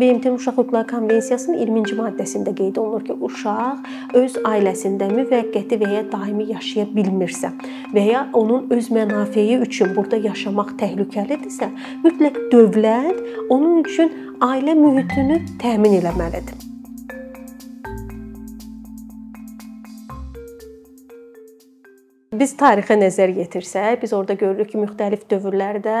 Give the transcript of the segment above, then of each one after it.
BMT Uşaq Hüquqları Konvensiyasının 20-ci maddəsində qeyd olunur ki, uşaq öz ailəsində müvəqqəti və ya daimi yaşaya bilmirsə və ya onun öz mənafeyi üçün burada yaşamaq təhlükəlidirsə, mütləq dövlət onun üçün ailə mühitini təmin etməlidir. Biz tarixə nəzər yetirsək, biz orada görürük ki, müxtəlif dövrlərdə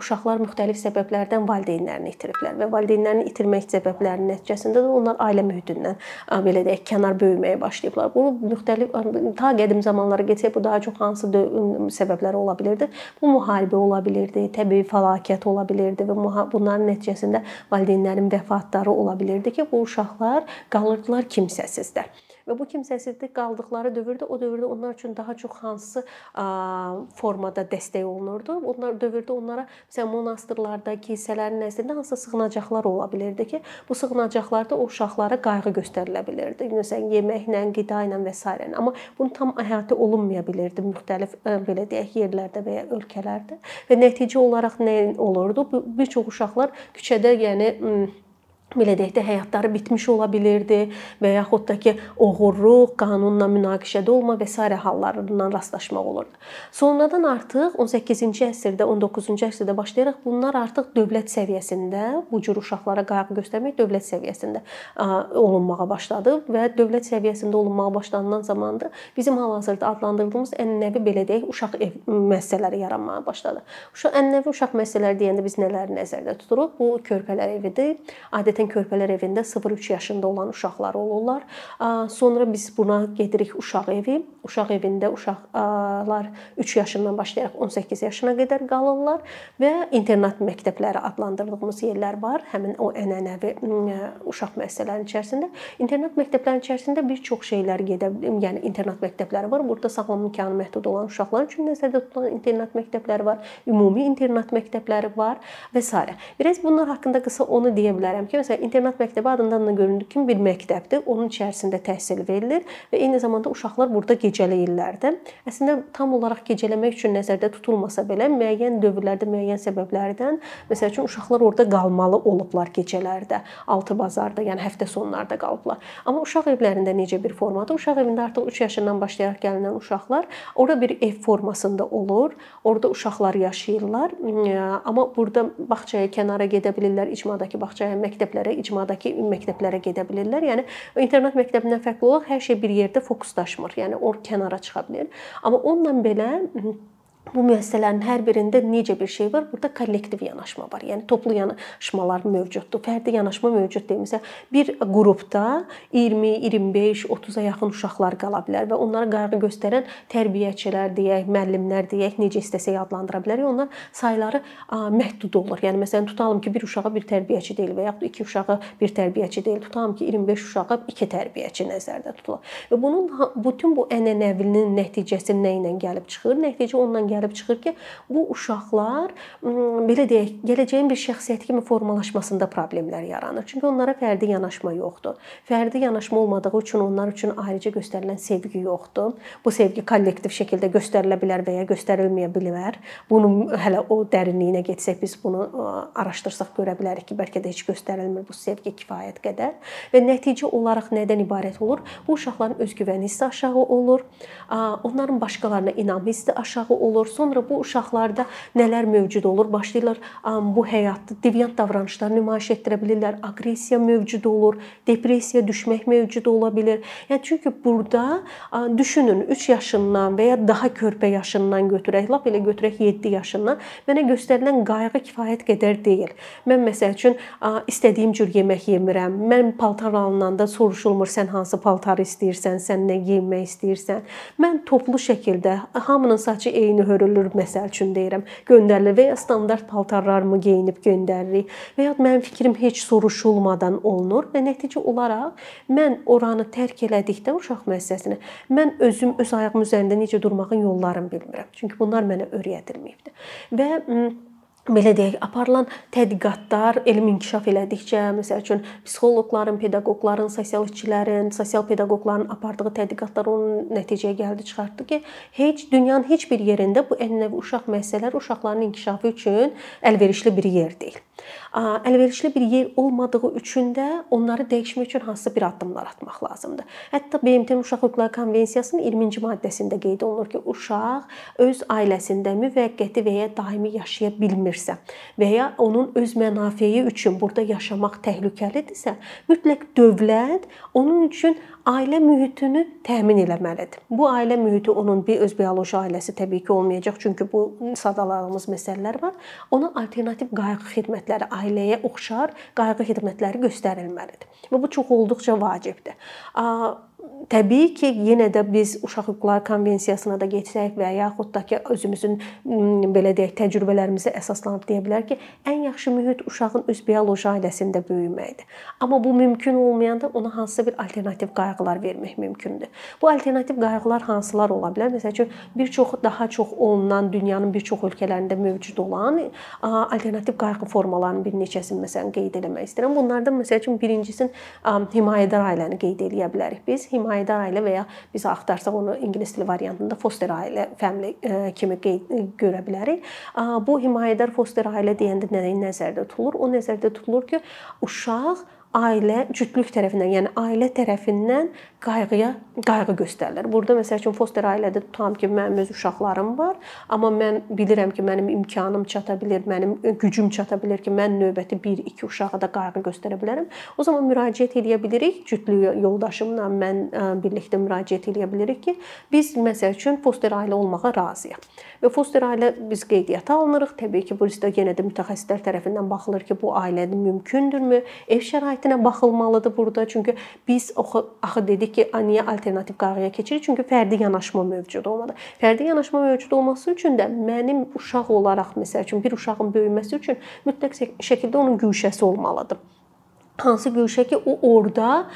uşaqlar müxtəlif səbəblərdən valideynlərini itiriblər və valideynlərini itirmək səbəblərinin nəticəsində də onlar ailə mühitindən belə deyək, kənar böyüməyə başlayıblar. Bu müxtəlif ta qədim zamanlara getsək, bu daha çox hansı səbəblər ola bilirdi? Bu müharibə ola bilirdi, təbii fəlakət ola bilirdi və bunların nəticəsində valideynlərin vəfatları ola bilirdi ki, bu uşaqlar qalırdılar kimsəsizdə. Və bu kimsəsizlik qaldıqları dövrdə o dövrdə onlar üçün daha çox hansı formada dəstək olunurdu? Onlar dövrdə onlara məsələn monastırlarda, kilsələrin nəzdində hansı sığınacaqlar ola bilirdi ki, bu sığınacaqlarda o uşaqlara qayğı göstərilə bilirdi. Məsələn, yeməklə, qida ilə və s. Amma bunu tam əhatə olunmaya bilirdi müxtəlif belə deyək yerlərdə və ya ölkələrdə. Və nəticə olaraq nə olurdu? Bir çox uşaqlar küçədə, yəni belə deyək də həyatları bitmiş ola bilirdi və yaxud da ki, oğurluq, qanunla münaqişədə olma və s. hallarından rastlaşmaq olurdu. Sonradan artıq 18-ci əsrdə, 19-cu əsrdə başlayaraq bunlar artıq dövlət səviyyəsində bu cür uşaqlara qayğı göstərmək dövlət səviyyəsində olunmağa başladı və dövlət səviyyəsində olunmağa başlanılan zamanda bizim hal-hazırda adlandırdığımız ənənəvi belə deyək, uşaq ev müəssisələri yaranmağa başladı. Uşaq ənənəvi uşaq müəssisələri deyəndə biz nələri nəzərdə tuturuq? Bu körpələr evidir. Adətən körpələr evində 0-3 yaşında olan uşaqlar olurlar. Sonra biz buna gedirik uşaq evi. Uşaq evində uşaqlar 3 yaşından başlayaraq 18 yaşına qədər qalırlar və internat məktəbləri adlandırdığımız yerlər var. Həmin o ənənəvi uşaq müəssisələrinin içərisində internat məktəblərinin içərisində bir çox şeylər gedə, yəni internat məktəbləri var. Burada sağlam imkanı məhdud olan uşaqlar üçün nəzərdə tutulan internat məktəbləri var, ümumi internat məktəbləri var və s. Biraz bunlar haqqında qısa onu deyə bilərəm ki, məsələn internat məktəbi adından da göründüyü kimi bir məktəbdir. Onun içərisində təhsil verilir və eyni zamanda uşaqlar burada gecələyirlər də. Əslində tam olaraq gecələmək üçün nəzərdə tutulmasa belə müəyyən dövrlərdə müəyyən səbəblərdən məsəl üçün uşaqlar orada qalmalı olublar gecələrdə, altı bazarda, yəni həftə sonlarda qalıblar. Amma uşaq evlərində necə bir formadır? Uşaq evində artıq 3 yaşından başlayaraq gəlinən uşaqlar ora bir ev formasında olur. Orada uşaqlar yaşayırlar. Amma burada bağçaya kənara gedə bilirlər, icmadakı bağçaya, məktəblərə, icmadakı məktəblərə gedə bilirlər. Yəni internat məktəbindən fərqli olaraq hər şey bir yerdə fokuslaşmır. Yəni o kənara çıxa bilər. Amma onunla belə bu müəssisələrin hər birində necə bir şey var? Burada kollektiv yanaşma var. Yəni toplu yanaşmalar mövcuddur. Fərdi yanaşma mövcud deyil. Məsələn, bir qrupda 20, 25, 30-a yaxın uşaqlar qala bilər və onlara qayğı göstərən tərbiyəçilər deyək, müəllimlər deyək, necə istəsək adlandıra bilərik. Onlar sayları məhdud olur. Yəni məsələn, tutalım ki, bir uşağa bir tərbiyəçi deyil və yaxud iki uşağa bir tərbiyəçi deyil. Tutalım ki, 25 uşağa iki tərbiyəçi nəzərdə tutulur. Və bunun bütün bu ənənəvinin nəticəsi nə ilə gəlib çıxır? Nəticə ondan gəlir gəlib çıxır ki, bu uşaqlar belə deyək, gələcəyin bir şəxsiyyəti kimi formalaşmasında problemlər yaranır. Çünki onlara fərdi yanaşma yoxdur. Fərdi yanaşma olmadığı üçün onlar üçün ayrıca göstərilən sevgi yoxdur. Bu sevgi kollektiv şəkildə göstərilə bilər və ya göstərilməyə bilər. Bunu hələ o dərinliyinə getsək biz bunu araşdırsaq görə bilərik ki, bəlkə də heç göstərilmir bu sevgi kifayət qədər. Və nəticə olaraq nədən ibarət olur? Bu uşaqların özgüvəni hissi aşağı olur. Onların başqalarına inam hissi aşağı olur. Sonra bu uşaqlarda nələr mövcud olur? Başlayırlar bu həyatda deviant davranışlar nümayiş etdirə bilirlər. Aqressiya mövcud olur, depressiya düşmək mövcud ola bilər. Yəni çünki burada düşünün 3 yaşından və ya daha körpə yaşından götürək, lap elə götürək 7 yaşından mənə göstərilən qayğı kifayət qədər deyil. Mən məsəl üçün istədiyim cür yemək yemirəm. Mən paltar alınanda soruşulmur sən hansı paltarı istəyirsən, sən nə geyinmək istəyirsən. Mən toplu şəkildə hamının saçı eyni hörmət görülür, məsəl üçün deyirəm, göndərilir və ya standart paltarlarımı geyinib göndəririk və ya mənim fikrim heç soruşulmadan olunur və nəticə olaraq mən oranı tərk elədikdə uşaq müəssisəsini mən özüm öz ayağım üzərində necə durmağın yollarını bilmirəm. Çünki bunlar mənə öyrədilməyibdi. Və belə deyək, aparılan tədqiqatlar elm inkişaf elədikcə, məsəl üçün psixoloqların, pedaqoqların, sosial işçilərin, sosial pedaqoqların apardığı tədqiqatlar onun nəticəyə gəldi, çıxartdı ki, heç dünyanın heç bir yerində bu ənənəvi uşaq məsələləri uşaqların inkişafı üçün əlverişli bir yer deyil. Əlverişli bir yer olmadığı üçün də onları dəyişmək üçün hansısa bir addımlar atmaq lazımdır. Hətta BMT Uşaq Hüquqları Konvensiyasının 20-ci maddəsində qeyd olunur ki, uşaq öz ailəsində müvəqqəti və ya daimi yaşaya bilmirsə və ya onun öz mənafeyi üçün burada yaşamaq təhlükəlidirsə, mütləq dövlət onun üçün ailə mühitini təmin etməlidir. Bu ailə mühiti onun bir öz bioloji ailəsi təbii ki olmayacaq, çünki bu sadaladığımız məsələlər var. Ona alternativ qayğı xidmətləri, ailəyə oxşar qayğı xidmətləri göstərilməlidir. Və bu çox olduqca vacibdir. Təbii ki, yenə də biz Uşaq Hüquqları Konvensiyasına da getsək və yaxud da ki, özümüzün belə deyək, təcrübələrimizə əsaslanıb deyə bilər ki, ən yaxşı mühit uşağın öz bioloji ailəsində böyüməkdir. Amma bu mümkün olmayanda ona hansısa bir alternativ qayğılar vermək mümkündür. Bu alternativ qayğılar hansılar ola bilər? Məsələn üçün bir çox daha çox olunan dünyanın bir çox ölkələrində mövcud olan alternativ qayğı formalarının bir neçəsini məsələn qeyd etmək istəyirəm. Bunlardan məsəl üçün birincisi himayədar ailəni qeyd edə bilərik biz himayədar ailə və ya biz axtarsaq onu ingilis dili variantında foster ailə, family e, kimi qeyd e, görə bilərik. Bu himayədar foster ailə deyəndə nə nəzərdə tutulur? O nəzərdə tutulur ki, uşaq ailə cütlük tərəfindən, yəni ailə tərəfindən qayğıya qayğı göstərilir. Burada məsəl üçün foster ailədə tutam ki, mənim öz uşaqlarım var, amma mən bilirəm ki, mənim imkanım çata bilər, mənim gücüm çata bilər ki, mən növbəti 1-2 uşağa da qayğı göstərə bilərəm. O zaman müraciət edə bilərik, cütlük yoldaşımla mən birlikdə müraciət edə bilərik ki, biz məsəl üçün foster ailə olmağa razıyıq. Və foster ailə biz qeydiyyata alınırıq. Təbii ki, bu istə yenə də mütəxəssislər tərəfindən baxılır ki, bu ailənin mümkündürmü? Ev şəraitinə baxılmalıdır burada. Çünki biz axı dedik ki, niyə alternativ qayğıya keçirik? Çünki fərdi yanaşma mövcud olmadı. Fərdi yanaşma mövcud olması üçün də mənim uşaq olaraq məsəl üçün bir uşağın böyüməsi üçün mütləq şəkildə onun güşəsi olmalıdır hansı güşə ki, o orada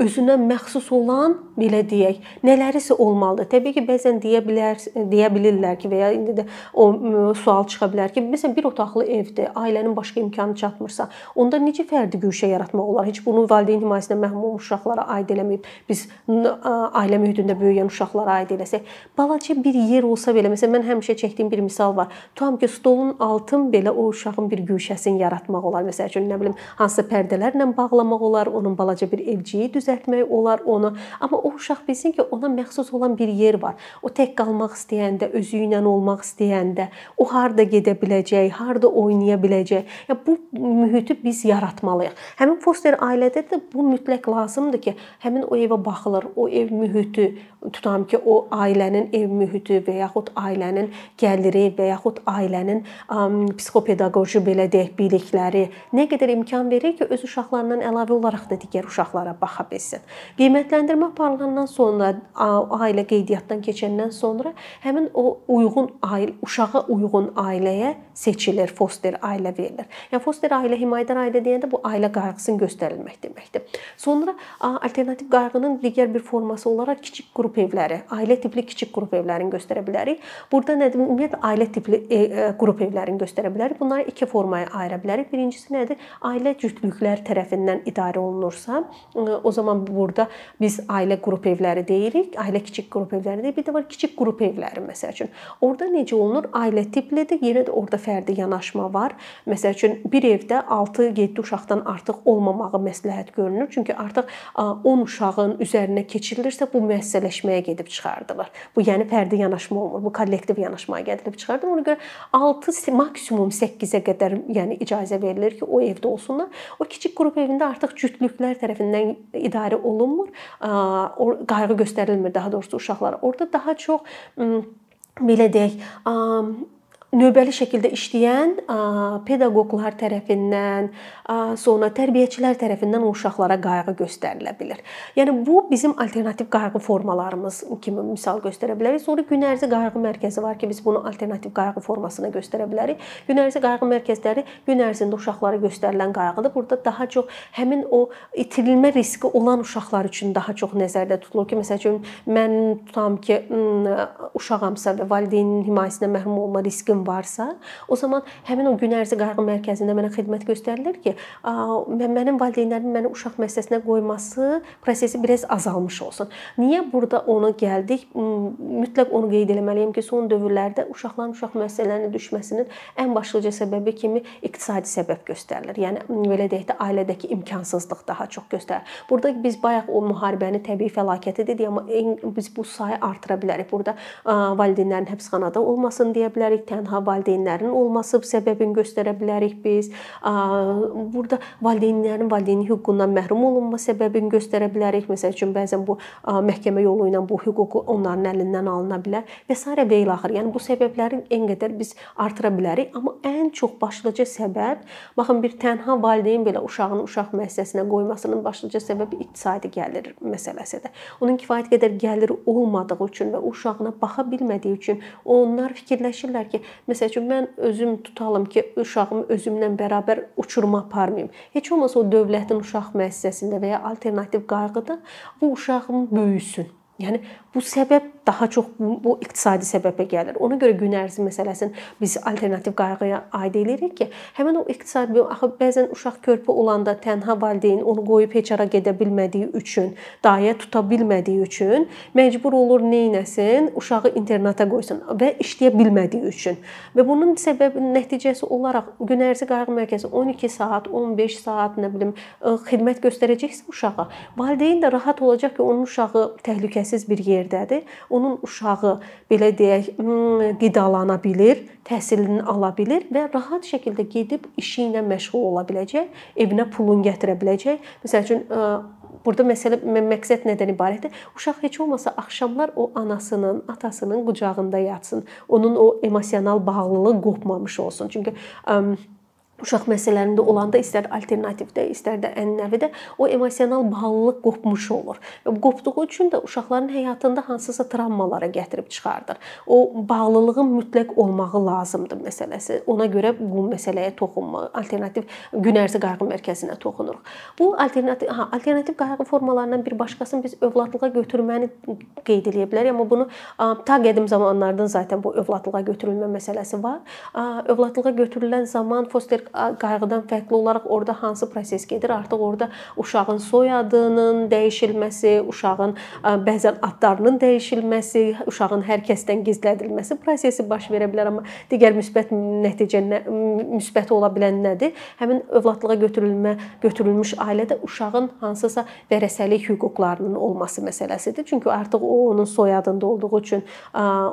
özünə məxsus olan, belə deyək, nələrisə olmalıdır. Təbii ki, bəzən deyə bilər, deyə bilirlər ki, və ya indi də o sual çıxa bilər ki, məsələn, bir otaqlı evdir, ailənin başqa imkanı çatmırsa, onda necə fərdi güşə yaratmaq olar? Heç bunu valideyn himayəsinə məhrum olmuş uşaqlara aid eləməyib, biz ailə mühitində böyüyən uşaqlara aid eləsək, balaca bir yer olsa belə, məsələn, mən həmişə çəkdiyim bir misal var. Tutam ki, stolun altın belə o uşağın bir güşəsini yaratmaq olar. Məsəl üçün, nə bilim, hansısa pərdələr iplərlə bağlamaq olar, onun balaca bir evciyi düzəltmək olar onu. Amma o uşaq bilsin ki, ona məxsus olan bir yer var. O tək qalmaq istəyəndə, özü ilə olmaq istəyəndə, o harda gedə biləcək, harda oynaya biləcək. Ya bu mühiti biz yaratmalıyıq. Həmin foster ailədə də bu mütləq lazımdır ki, həmin o evə baxılır, o ev mühiti, tutam ki, o ailənin ev mühiti və yaxud ailənin gəliri və yaxud ailənin psixopedaqoji belə deyək bilikləri nə qədər imkan verir ki, öz uşaq uşaqlarından əlavə olaraq da digər uşaqlara baxa bilsin. Qiymətləndirmə aparılandan sonra ailə qeydiyyatdan keçəndən sonra həmin o uyğun ailə uşağa uyğun ailəyə seçilir, foster ailə verilir. Yəni foster ailə, himayədar ailə deyəndə bu ailə qayğısının göstərilmək deməkdir. Sonra alternativ qayğının digər bir forması olaraq kiçik qrup evləri, ailə tipli kiçik qrup evlərini göstərə bilərik. Burada nədir? Ümumiyyətlə ailə tipli e, e, qrup evlərini göstərə bilərik. Bunları iki formaya ayıra bilərik. Birincisi nədir? Ailə cütlüklər tərəfindən tərəfindən idarə olunursa, o zaman burada biz ailə qrup evləri deyirik, ailə kiçik qrup evləri deyirik. Bir də var kiçik qrup evləri məsəl üçün. Orda necə olunur? Ailə tiplidir. Yenə də orada fərdi yanaşma var. Məsəl üçün bir evdə 6-7 uşaqdan artıq olmamağı məsləhət görünür. Çünki artıq 10 uşağın üzərinə keçirilirsə bu müəssisələşməyə gedib çıxardılır. Bu yəni fərdi yanaşma olmur. Bu kollektiv yanaşmaya gedilib çıxardır. Ona görə 6 maksimum 8-ə qədər yəni icazə verilir ki, o evdə olsunlar. O kiçik qrup qrup evində artıq cütlüklər tərəfindən idarə olunmur. Qayğı göstərilmir daha doğrusu uşaqlara. Orda daha çox belə deyək, növbəli şəkildə işləyən pedaqoqlar tərəfindən, sonra tərbiyəçilər tərəfindən o uşaqlara qayğı göstərilə bilər. Yəni bu bizim alternativ qayğı formalarımız kimi misal göstərə bilərik. Sonra gün ərzə qayğı mərkəzi var ki, biz bunu alternativ qayğı formasına göstərə bilərik. Gün ərzə qayğı mərkəzləri gün ərzində uşaqlara göstərilən qayğıdır. Burada daha çox həmin o itirilmə riski olan uşaqlar üçün daha çox nəzərdə tutulur ki, məsəl üçün mən tutam ki, uşağamsa və valideynin himayəsinə məhrum olma riskim mərkəzim varsa, o zaman həmin o gün ərzi qayğı mərkəzində mənə xidmət göstərilir ki, mənim valideynlərimin məni uşaq müəssisəsinə qoyması prosesi biraz azalmış olsun. Niyə burada onu gəldik? Mütləq onu qeyd etməliyəm ki, son dövrlərdə uşaqların uşaq müəssisələrinə düşməsinin ən başlıca səbəbi kimi iqtisadi səbəb göstərilir. Yəni belə deyək də ailədəki imkansızlıq daha çox göstərir. Burada biz bayaq o müharibəni təbii fəlakəti dedik, amma biz bu sayı artıra bilərik. Burada valideynlərin həbsxanada olmasını deyə bilərik, tənha valideynlərin olması səbəbini göstərə bilərik biz. Burada valideynlərin valideynlik hüququndan məhrum olunma səbəbini göstərə bilərik. Məsəl üçün bəzən bu məhkəmə yolu ilə bu hüquq onların əlindən alına bilər və s. və ilaxır. Yəni bu səbəbləri en qədər biz artıra bilərik, amma ən çox başlıca səbəb baxın bir tənha valideyn belə uşağını uşaq müəssisəsinə qoymasının başlıca səbəbi iqtisadi gəlir məsələsidir. Onun kifayət qədər gəliri olmadığı üçün və uşağına baxa bilmədiyi üçün onlar fikirləşirlər ki, məsəl üçün mən özüm tutalım ki, uşağımı özümlə bərabər uçuruma aparmayım. Heç olmasa o dövlətin uşaq müəssisəsində və ya alternativ qayğıda bu uşağım böyüsün. Yəni bu səbəb daha çox bu iqtisadi səbəbə gəlir. Ona görə gün ərzi məsələsini biz alternativ qayğıya aid edirik ki, həmin o iqtisadi axı bəzən uşaq körpə olanda tənha valideyn onu qoyub heç hara gedə bilmədiyi üçün, dayə tuta bilmədiyi üçün məcbur olur neynəsin? Uşağı internata qoysun və işləyə bilmədiyi üçün. Və bunun səbəbi nəticəsi olaraq gün ərzi qayğı mərkəzi 12 saat, 15 saat, nə bilim, xidmət göstərəcəksə uşağa, valideyn də rahat olacaq ki, onun uşağı təhlükəsiz bir yerdədir onun uşağı belə deyək, qidalana bilir, təhsilini ala bilir və rahat şəkildə gedib işi ilə məşğul ola biləcək, evinə pulun gətirə biləcək. Məsəl üçün Burada məsələ məqsəd nədən ibarətdir? Uşaq heç olmasa axşamlar o anasının, atasının qucağında yatsın. Onun o emosional bağlılığı qopmamış olsun. Çünki uşaq məsələlərində olanda istər alternativdə, istər də ənənəvidə o emosional bağlılıq qopmuş olur. Və qopduğu üçün də uşaqların həyatında hansısa travmalara gətirib çıxardır. O bağlılığın mütləq olmağı lazımdır məsələsi. Ona görə bu məsələyə toxunma, alternativ gün ərzə qayğı mərkəzinə toxunuruq. Bu alternativ ha, alternativ qayğı formalarından bir başqasını biz övladlığa götürməni qeyd eləyə bilərik, amma bunu ta qədim zamanlardan zaten bu övladlığa götürülmə məsələsi var. Övladlığa götürülən zaman foster qayğıdan fərqli olaraq orada hansı proses gedir? Artıq orada uşağın soyadının dəyişilməsi, uşağın bəzən adlarının dəyişilməsi, uşağın hər kəsdən gizlədilməsi prosesi baş verə bilər, amma digər müsbət nəticə müsbəti ola bilən nədir? Həmin övladlığa götürülmə, götürülmüş ailədə uşağın hansısa vərəsəlik hüquqlarının olması məsələsidir. Çünki artıq o onun soyadında olduğu üçün,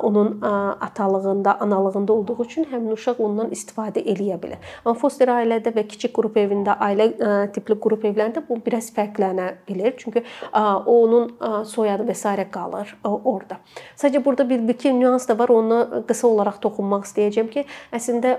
onun atalığında, analığında olduğu üçün həmin uşaq ondan istifadə eləyə bilər. Amma foster ailədə və kiçik qrup evində, ailə tipli qrup evlərində bu biraz fərqlənə bilər. Çünki onun soyadı və s. qalır orada. Sadəcə burada bir iki nüans da var. Ona qısa olaraq toxunmaq istəyəcəm ki, əslində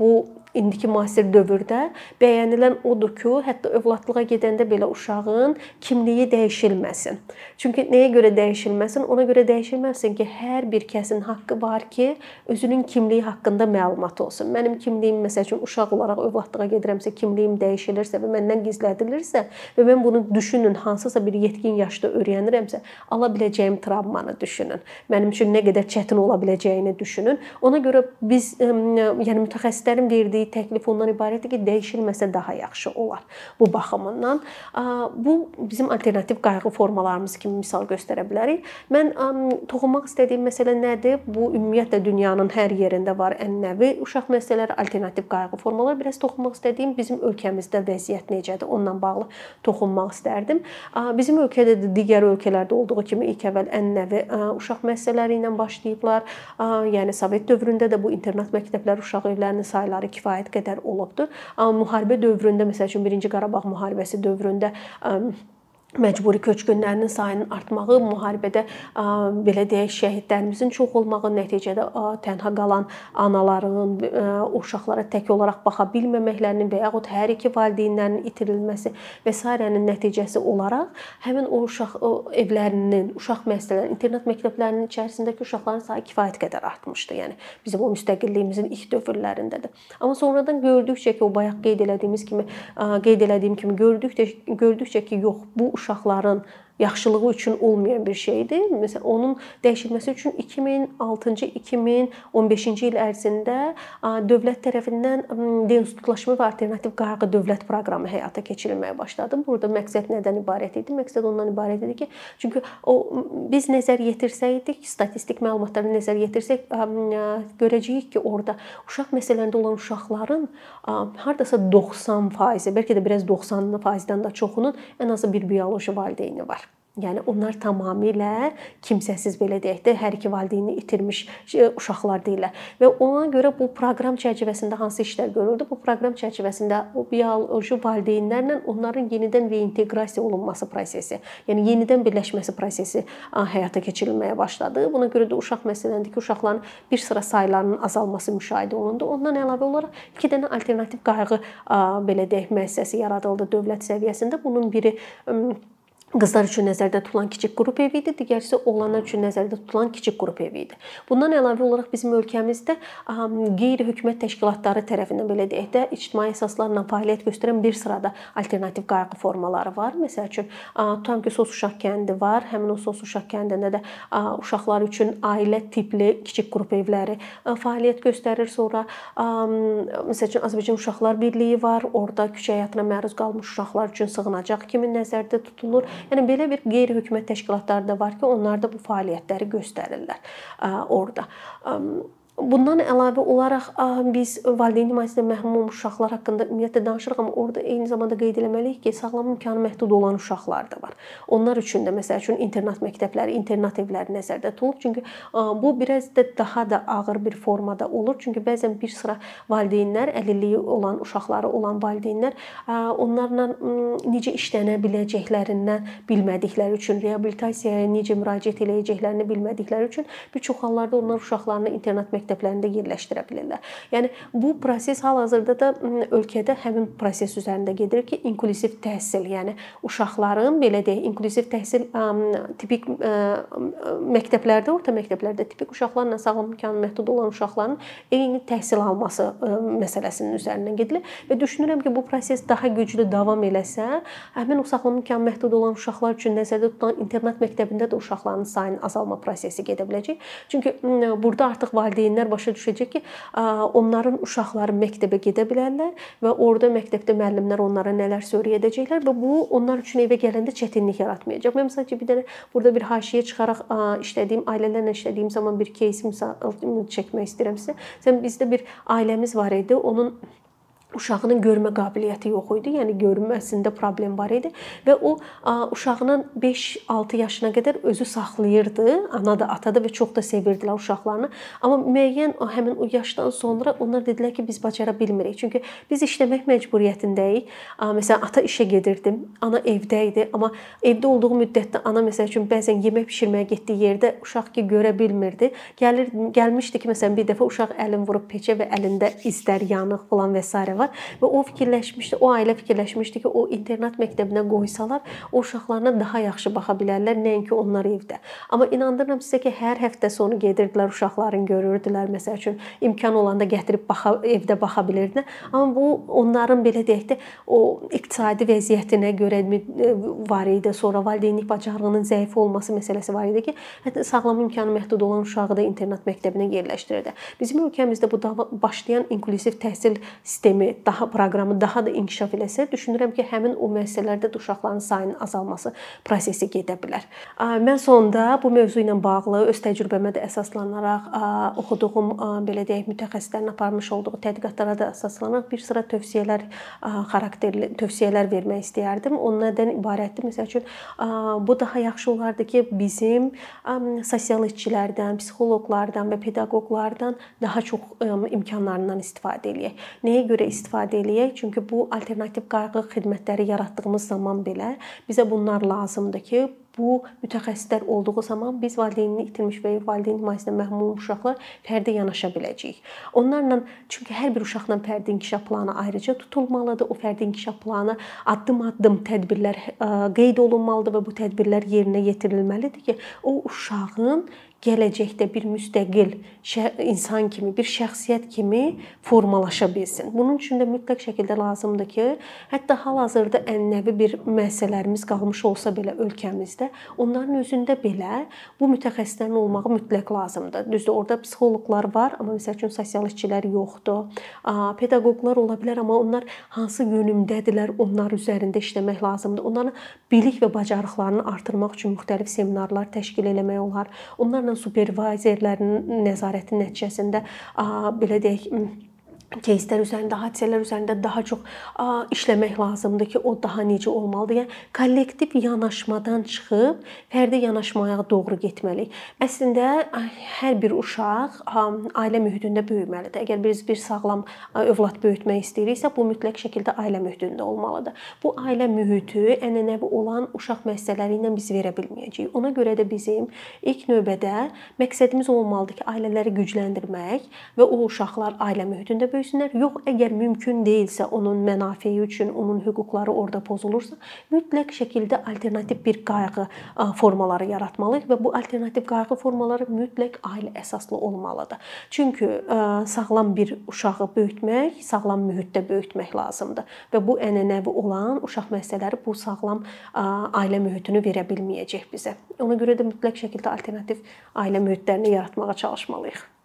bu indiki müasir dövrdə bəyənilən odur ki, hətta övladlığa gedəndə belə uşağın kimliyi dəyişilməsin. Çünki nəyə görə dəyişilməsin? Ona görə dəyişilməsin ki, hər bir kəsin haqqı var ki, özünün kimliyi haqqında məlumat olsun. Mənim kimliyim məsəl üçün uşaq olaraq övladlığa gedirəmsə, kimliyim dəyişilirsə və məndən gizlədilirsə və mən bunu düşünün, hansısa bir yetkin yaşda öyrənirəmsə, ala biləcəyim travmanı düşünün. Mənim üçün nə qədər çətin ola biləcəyini düşünün. Ona görə biz yəni mütəxəssislərin verdiyi verdiyi təklif ondan ibarətdir ki, dəyişilməsə daha yaxşı olar. Bu baxımından bu bizim alternativ qayğı formalarımız kimi misal göstərə bilərik. Mən toxunmaq istədiyim məsələ nədir? Bu ümumiyyətlə dünyanın hər yerində var ənənəvi uşaq məsələləri, alternativ qayğı formaları. Biraz toxunmaq istədiyim bizim ölkəmizdə vəziyyət necədir? Onunla bağlı toxunmaq istərdim. Bizim ölkədə də digər ölkələrdə olduğu kimi ilk əvvəl ənənəvi uşaq məsələləri ilə başlayıblar. Yəni Sovet dövründə də bu internat məktəbləri, uşaq evlərinin sayları kifayət kifayət qədər olubdur. Amma müharibə dövründə məsəl üçün 1-ci Qarabağ müharibəsi dövründə məcburi köçkünlərinin sayının artmağı, müharibədə belə deyək, şəhidlərimizin çox olmağı, nəticədə tənha qalan anaların uşaqlara tək olaraq baxa bilməməklərinin və yaxud hər iki valideynlərinin itirilməsi və s.nin nəticəsi olaraq həmin o uşaq o evlərinin, uşaq müəssisələrinin, internat məktəblərinin içərisindəki uşaqların sayı kifayət qədər artmışdı. Yəni bizim o müstəqilliyimizin ilk dövrlərində də. Amma sonradan gördükcə ki, o bayaq qeyd elədiyimiz kimi, qeyd elədiyim kimi gördükcə gördükcə ki, yox, bu uşaqların yaxşılığı üçün olmayan bir şeydir. Məsələn, onun dəyişilməsi üçün 2006-cı, 2015-ci il ərzində dövlət tərəfindən deinstitutlaşma və alternativ qayğı dövlət proqramı həyata keçirilməyə başladı. Burada məqsəd nədən ibarət idi? Məqsəd ondan ibarət idi ki, çünki o biz nəzər yetirsəydik, statistik məlumatları nəzər yetirsək, görəcəyik ki, orada uşaq məsələlərində olan uşaqların hardasa 90%, bəlkə də biraz 90%-dən də çoxunun ən azı bir bioloji valideyni var. Yəni onlar tamamilə kimsəsiz belə deyək də, hər iki valideyni itirmiş uşaqlar deyirlər. Və ona görə bu proqram çərçivəsində hansı işlər görüldü? Bu proqram çərçivəsində o bioloji valideynlərlə onların yenidən reinteqrasiya olunması prosesi, yəni yenidən birləşməsi prosesi həyata keçirilməyə başladı. Buna görə də uşaq məsələsindəki uşaqların bir sıra saylarının azalması müşahidə olundu. Ondan əlavə olaraq iki dənə alternativ qayğı belə deyək müəssisəsi yaradıldı dövlət səviyyəsində. Bunun biri qızlar üçün nəzərdə tutulan kiçik qrup evi idi, digəri isə oğlanlar üçün nəzərdə tutulan kiçik qrup evi idi. Bundan əlavə olaraq bizim ölkəmizdə qeyri-hökumət təşkilatları tərəfindən belə deyək də ictimai əsaslarla fəaliyyət göstərən bir sırada alternativ qayğı formaları var. Məsəl üçün tutam ki, Sos uşaq kəndi var. Həmin o Sos uşaq kəndində də uşaqlar üçün ailə tipli kiçik qrup evləri fəaliyyət göstərir. Sonra məsəl üçün Azərbaycan Uşaqlar Birliyi var. Orda küçə həyatına məruz qalmış uşaqlar üçün sığınacaq kimi nəzərdə tutulur. Yəni belə bir qeyri-hökumət təşkilatları da var ki, onlar da bu fəaliyyətləri göstərirlər orada. Bundan əlavə olaraq biz valideyn himayəsindən məhrum olmuş uşaqlar haqqında ümumiyyətlə danışırıq, amma orada eyni zamanda qeyd etməliyik ki, sağlam imkanı məhdud olan uşaqlar da var. Onlar üçün də məsəl üçün internat məktəbləri, internat evləri nəzərdə tutulub. Çünki bu biraz da daha da ağır bir formada olur. Çünki bəzən bir sıra valideynlər, əlilliyi olan uşaqları olan valideynlər onlarla necə işlənə biləcəklərindən bilmədikləri üçün, reabilitasiyaya necə müraciət edəcəklərini bilmədikləri üçün bir çox hallarda onlar uşaqlarını internat məktəblərində məktəblərində yerləşdirə bilirlər. Yəni bu proses hal-hazırda da ölkədə həmin proses üzərində gedir ki, inkluziv təhsil, yəni uşaqların belə deyək, inkluziv təhsil tipik məktəblərdə, orta məktəblərdə tipik uşaqlarla sağlam imkanı məhdud olan uşaqların eyni təhsil alması məsələsinin üzərindən gedilir və düşünürəm ki, bu proses daha güclü davam eləsə, həmin o sağlam imkanı məhdud olan uşaqlar üçün nəzərdə tutulan internat məktəbində də uşaqların sayının azalma prosesi gedə biləcək. Çünki burada artıq valideyn valideynlər başa düşəcək ki, onların uşaqları məktəbə gedə bilərlər və orada məktəbdə müəllimlər onlara nələr söyləyəcəklər və bu onlar üçün evə gələndə çətinlik yaratmayacaq. Mən məsəl üçün bir dənə burada bir haşiyə çıxaraq işlədiyim ailələrlə işlədiyim zaman bir кейs misal çəkmək istəyirəm sizə. Sən bizdə bir ailəmiz var idi. Onun uşağının görmə qabiliyyəti yox idi. Yəni görməsində problem var idi və o uşağının 5-6 yaşına qədər özü saxlayırdı. Ana da, ata da və çox da sevirdilər uşaqlarını. Amma müəyyən o həmin o yaşdan sonra onlar dedilər ki, biz bacara bilmirik. Çünki biz işləmək məcburiyyətindəyik. Məsələn, ata işə gedirdi, ana evdə idi, amma evdə olduğu müddətdə ana məsəl üçün bəzən yemək bişirməyə getdiyi yerdə uşaq ki görə bilmirdi. Gəlir gəlmişdi ki, məsələn, bir dəfə uşaq əlin vurub peçə və əlində izlər, yanıq falan və s. var var və o fikirləşmişdi, o ailə fikirləşmişdi ki, o internat məktəbinə qoysalar, o uşaqlarına daha yaxşı baxa bilərlər, nəinki onlar evdə. Amma inandırıram sizə ki, hər həftə sonu gedirdilər, uşaqların görürdülər, məsəl üçün imkan olanda gətirib baxa evdə baxa bilirdilər. Amma bu onların belə deyək də o iqtisadi vəziyyətinə görə e, var idi. Sonra valideynlik bacarığının zəif olması məsələsi var idi ki, hətta sağlam imkanı məhdud olan uşağı da internat məktəbinə yerləşdirirdi. Bizim ölkəmizdə bu başlayan inkluziv təhsil sistemi daha proqramı daha da inkişaf eləsə, düşünürəm ki, həmin o müəssisələrdə də uşaqların sayının azalması prosesi gedə bilər. Mən sonda bu mövzu ilə bağlı öz təcrübəmə də əsaslanaraq oxuduğum belə deyək mütəxəssislərin aparmış olduğu tədqiqatlara da əsaslanaraq bir sıra tövsiyələr xarakterli tövsiyələr vermək istəyərdim. O nədən ibarətdir? Məsəl üçün bu daha yaxşı olardı ki, bizim sosial işçilərdən, psixoloqlardan və pedaqoqlardan daha çox imkanlarından istifadə eləyək. Nəyə görə istifadə istifadə eləyək. Çünki bu alternativ qayğı xidmətləri yaratdığımız zaman belə bizə bunlar lazımdır ki, bu mütəxəssislər olduğu zaman biz valideynini itirmiş və valideyn himayəsindən məhrum uşaqlar fərdi yanaşa biləcəyik. Onlarla çünki hər bir uşaqla fərdi inkişaf planı ayrıca tutulmalıdır. O fərdi inkişaf planı addım-addım tədbirlər qeyd olunmalıdır və bu tədbirlər yerinə yetirilməlidir ki, o uşağın gələcəkdə bir müstəqil insan kimi, bir şəxsiyyət kimi formalaşa bilsin. Bunun üçün də mütləq şəkildə lazımdır ki, hətta hal-hazırda ənənəvi bir müəssisələrimiz qalmış olsa belə ölkəmizdə, onların özündə belə bu mütəxəssislərin olmağı mütləq lazımdır. Düzdür, orada psixoloqlar var, amma məsəl üçün sosial işçilər yoxdur. Pedaqoqlar ola bilər, amma onlar hansı yönümdədirlər, onlar üzərində işləmək lazımdır. Onların bilik və bacarıqlarını artırmaq üçün müxtəlif seminarlar təşkil etmək olar. Onlarla supervizorların nəzarəti nəticəsində belə deyək кейslər üzərində, hadisələr üzərində daha çox işləmək lazımdır ki, o daha necə olmalıdır? Yəni kollektiv yanaşmadan çıxıb fərdi yanaşmaya doğru getməliyik. Əslində hər bir uşaq ailə mühitində böyüməlidir. Əgər biz bir sağlam övlad böyütmək istəyiriksə, bu mütləq şəkildə ailə mühitində olmalıdır. Bu ailə mühiti ənənəvi olan uşaq müəssisələri ilə biz verə bilməyəcəyik. Ona görə də bizim ilk növbədə məqsədimiz olmalıdır ki, ailələri gücləndirmək və o uşaqlar ailə mühitində böyüsünlər. Yox, əgər mümkün deyilsə, onun mənafeyi üçün onun hüquqları orada pozulursa, mütləq şəkildə alternativ bir qayğı formaları yaratmalıyıq və bu alternativ qayğı formaları mütləq ailə əsaslı olmalıdır. Çünki sağlam bir uşağı böyütmək, sağlam mühitdə böyütmək lazımdır və bu ənənəvi olan uşaq müəssisələri bu sağlam ailə mühitini verə bilməyəcək bizə. Ona görə də mütləq şəkildə alternativ ailə mühitlərini yaratmağa çalışmalıyıq.